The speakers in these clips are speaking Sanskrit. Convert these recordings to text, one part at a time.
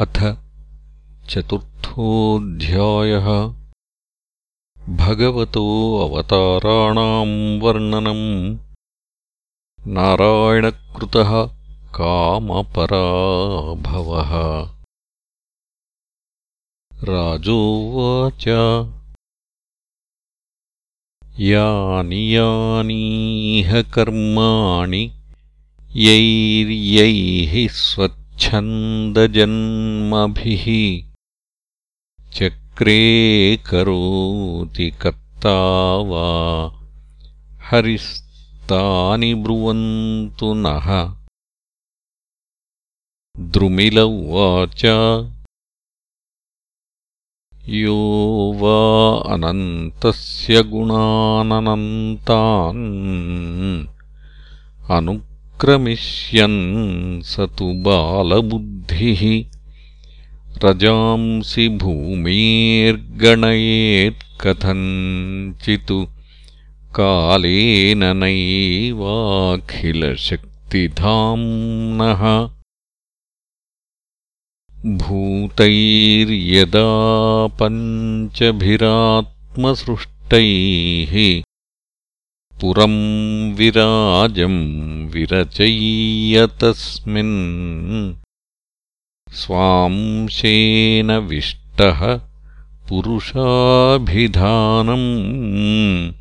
अथ चतुर्थोऽध्यायः भगवतो अवताराणाम् वर्णनम्। नारायणकृतः कामपराभवः। राजोवाच। यानि यानीह कर्माणि यैर्यैः स्वच्छन्दजन्मभिः चक्रे करोति कर्ता वा हरिस्तानि ब्रुवन्तु नः। द्रुमिल उवाच। यो वा अनन्तस्य गुणाननन्तान्। अनु क्रमिष्यन् स तु बालबुद्धिः। रजांसि भूमेर्गणयेत्कथञ्चित्। कालेन नैवाखिलशक्तिधाम्नः। भूतैर्यदा पञ्चभिरात्मसृष्टैः पुरम् विराजम् विरचय्य तस्मिन्। स्वांशेन विष्टः पुरुषाभिधानम्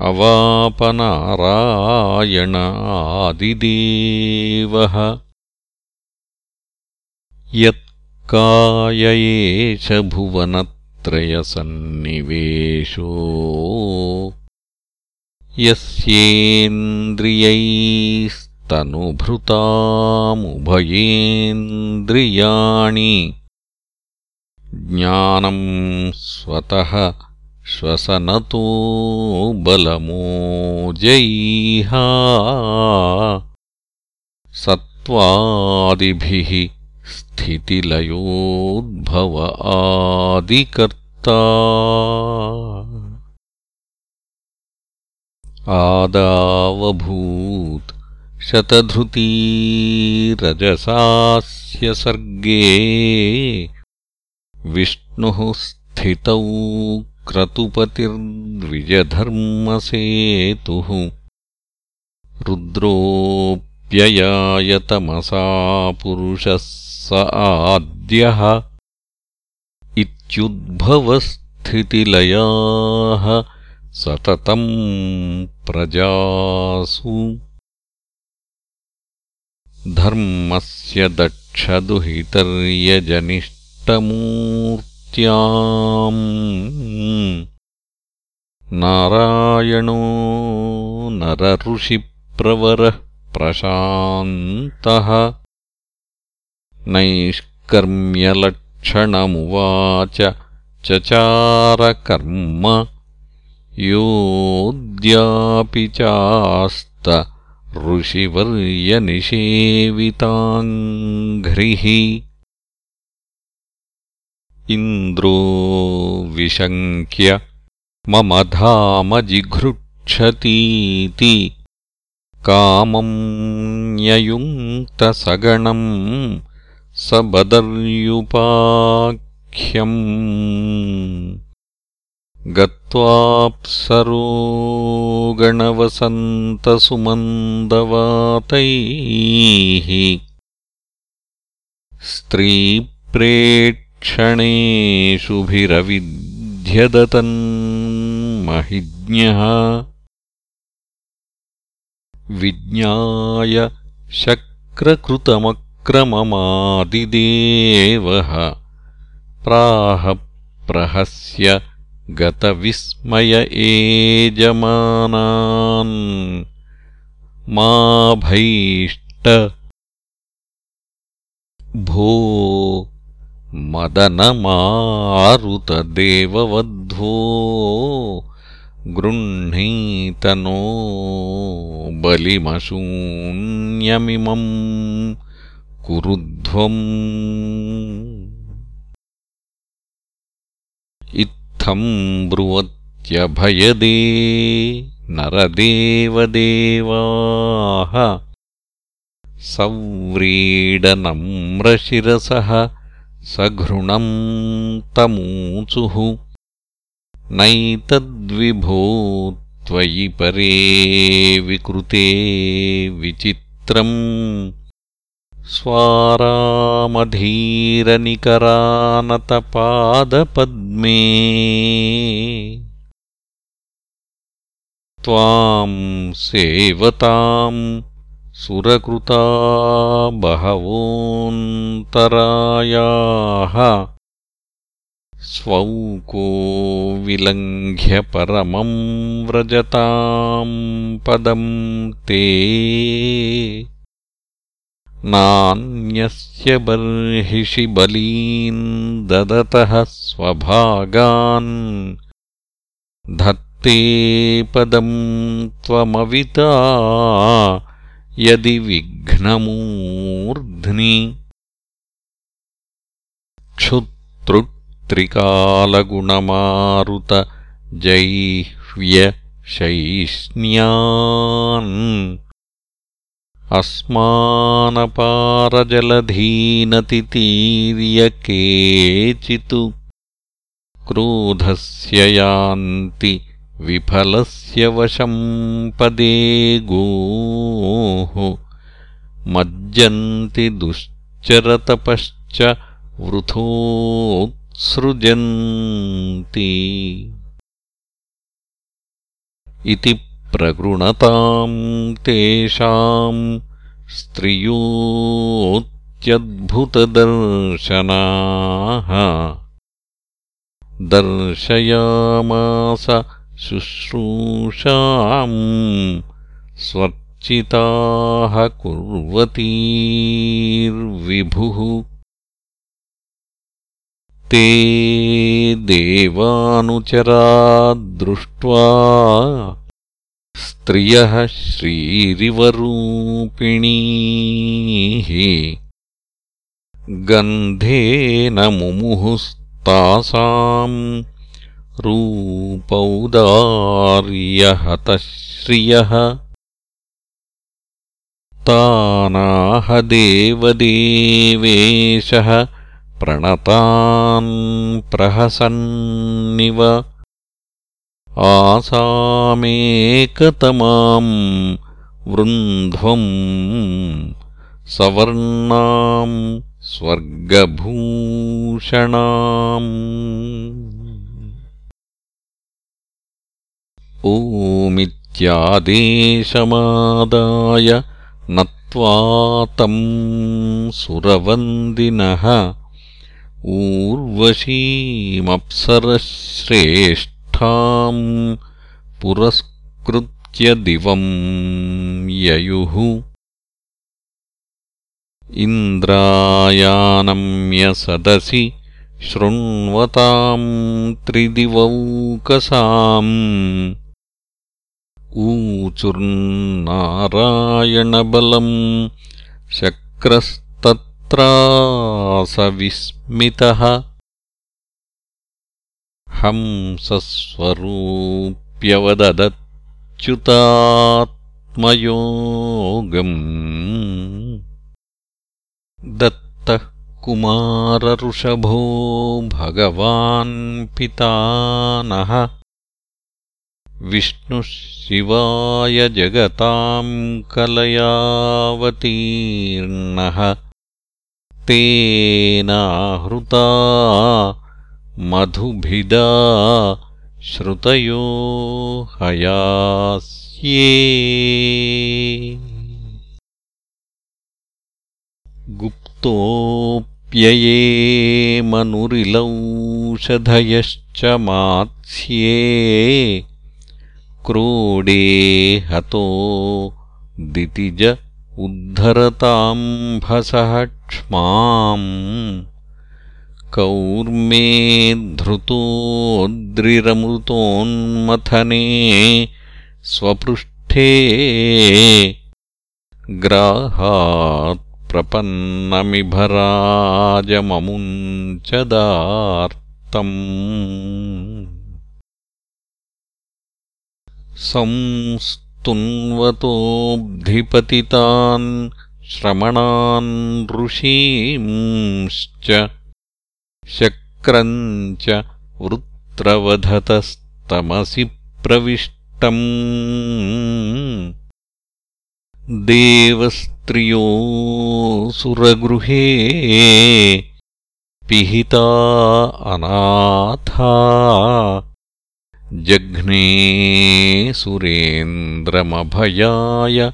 अवापनारायणादिदेवः। यत्काय एष भुवनत्रयसन्निवेशो यस्येन्द्रियैस्तनुभृतामुभयेन्द्रियाणि। ज्ञानम् स्वतः श्वसनतो बलमोजैः। सत्त्वादिभिः स्थितिलयोद्भव आदिकर्ता आदावभूत्। शतधृतीरजसास्य सर्गे विष्णुः स्थितौ क्रतुपतिर्द्विजधर्मसेतुः रुद्रोऽप्ययायतमसा पुरुषः स आद्यः। इत्युद्भवस्थितिलयाः सततम् प्रजासु। धर्मस्य दक्षदुहितर्यजनिष्टमूर्त्याम्। नारायणो नरऋषिप्रवरः प्रशान्तः। नैष्कर्म्यलक्षणमुवाच चचारकर्म योऽद्यापि चास्त ऋषिवर्यनिषेविताङ्घ्रिः इन्द्रो विशङ्क्य मम धामजिघृक्षतीति कामम् न्ययुङ्क्तसगणम् स बदर्युपाख्यम् गत्वाप्सरोगणवसन्तसुमन्दवातैः स्त्रीप्रेक्षणेषुभिरविध्यदतन्महिज्ञः विज्ञाय शक्रकृतमक्रममादिदेवः प्राह प्रहस्य गतविस्मय एजमानान् मा भैष्ट भो मदनमारुतदेववध्वो गृह्णीतनो बलिमशून्यमिमम् कुरुध्वम् ब्रुवत्यभयदे नरदेवदेवाः? सव्रीडनम् नम्रशिरसः सघृणम् तमूचुः। नैतद्विभो त्वयि परे विकृते विचित्रम् स्वारामधीरनिकरानतपादपद्मे। त्वाम् सेवताम् सुरकृता बहवोऽन्तरायाः। स्वौको विलङ्घ्य परमम् व्रजताम् पदम् ते नान्यस्य बर्हिषि बलीन् ददतः स्वभागान्। धत्ते पदम् त्वमविता यदि विघ्नमूर्ध्नि। क्षुतृत्रिकालगुणमारुत जैह्व्यशैष्ण्यान् अस्मानपारजलधीनतितीर्य केचित् क्रोधस्य यान्ति विफलस्य वशम् पदे गोः। मज्जन्ति दुश्चरतपश्च वृथोत्सृजन्ति। इति प्रगृणताम् तेषाम् स्त्रियोऽत्यद्भुतदर्शनाः। दर्शयामास शुश्रूषाम् स्वर्चिताः कुर्वतीर्विभुः। ते देवानुचराद्दृष्ट्वा स्त्रियः श्रीरिवरूपिणीः गन्धेन मुमुहुस्तासाम् रूपौदार्यहतश्रियः तानाह देवदेवेशः प्रणतान् प्रहसन्निव आसामेकतमाम् वृन्ध्वम् सवर्णाम् स्वर्गभूषणाम्। ओमित्यादेशमादाय नत्वा तम् सुरवन्दिनः ऊर्वशीमप्सरश्रेष्ठ पुरस्कृत्य दिवम् ययुः। इन्द्रायानम्यसदसि शृण्वताम् त्रिदिवौकसाम्। ऊचुर्नारायणबलम् शक्रस्तत्रासविस्मितः हंसस्वरूप्यवदच्युतात्मयोगम् दत्तः कुमारऋषभो पिता नः विष्णुः शिवाय जगताम् कलयावतीर्णः। तेनाहृता मधुभिदा श्रुतयो हयास्ये। गुप्तोऽप्यये मनुरिलौषधयश्च मात्स्ये। क्रोडे हतो दितिज उद्धरताम्भसः क्ष्माम् कौर्मे धृतोऽद्रिरमृतोन्मथने स्वपृष्ठे ग्राहात्प्रपन्नमिभराजममुञ्चदार्तम् संस्तुन्वतोऽब्धिपतितान् श्रमणान् ऋषींश्च शक्रम् च वृत्रवधतस्तमसि प्रविष्टम्। देवस्त्रियो सुरगृहे पिहिता अनाथा। जघ्ने सुरेन्द्रमभयाय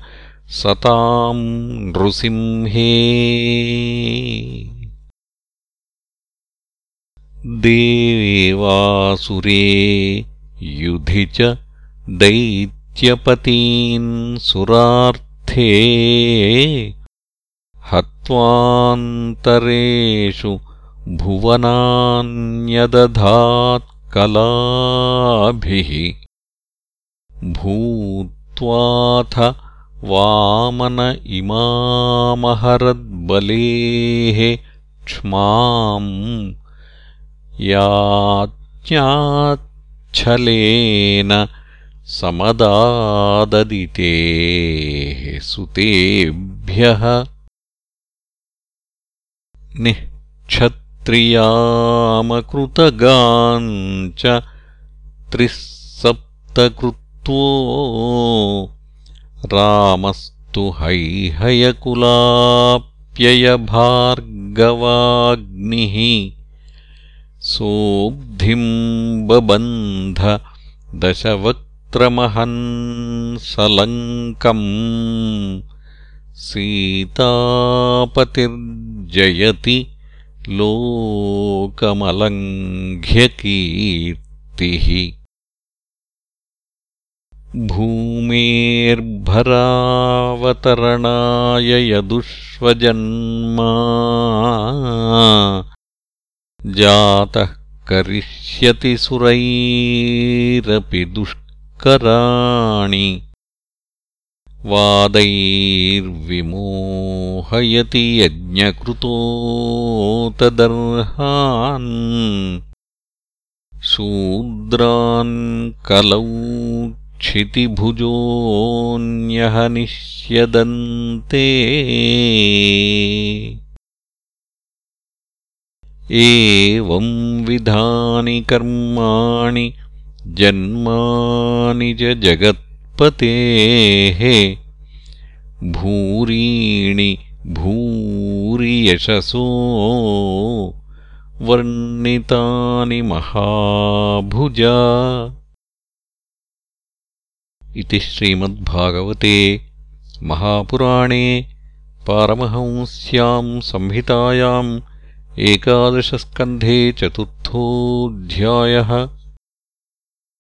सताम् नृसिंहे देवासुरे युधि च दैत्यपतीन् सुरार्थे हत्वान्तरेषु भुवनान्यदधात्कलाभिः भूत्वाथ वामन इमामहरद्बलेः क्ष्माम् याज्ञाच्छलेन समदाददितेः सुतेभ्यः निःक्षत्रियामकृतगाञ्च त्रिः सप्तकृत्वो रामस्तु हैहयकुलाप्ययभार्गवाग्निः सोऽब्धिम् बबन्ध दशवक्त्रमहन्सलङ्कम् सीतापतिर्जयति लोकमलङ्घ्यकीर्तिः। भूमेर्भरावतरणाय यदुष्वजन्मा जातः करिष्यति सुरैरपि दुष्कराणि। वादैर्विमोहयति यज्ञकृतो तदर्हान् शूद्रान् कलौ क्षितिभुजोऽन्यः निष्यदन्ते एवं विधानि कर्माणि जन्मानि च जगत्पतेः भूरीणि भूरि यशसो वर्णितानि महाभुजा। इति श्रीमद्भागवते महापुराणे पारमहंस्याम् संहितायाम् एकादशस्कन्धे चतुर्थोऽध्यायः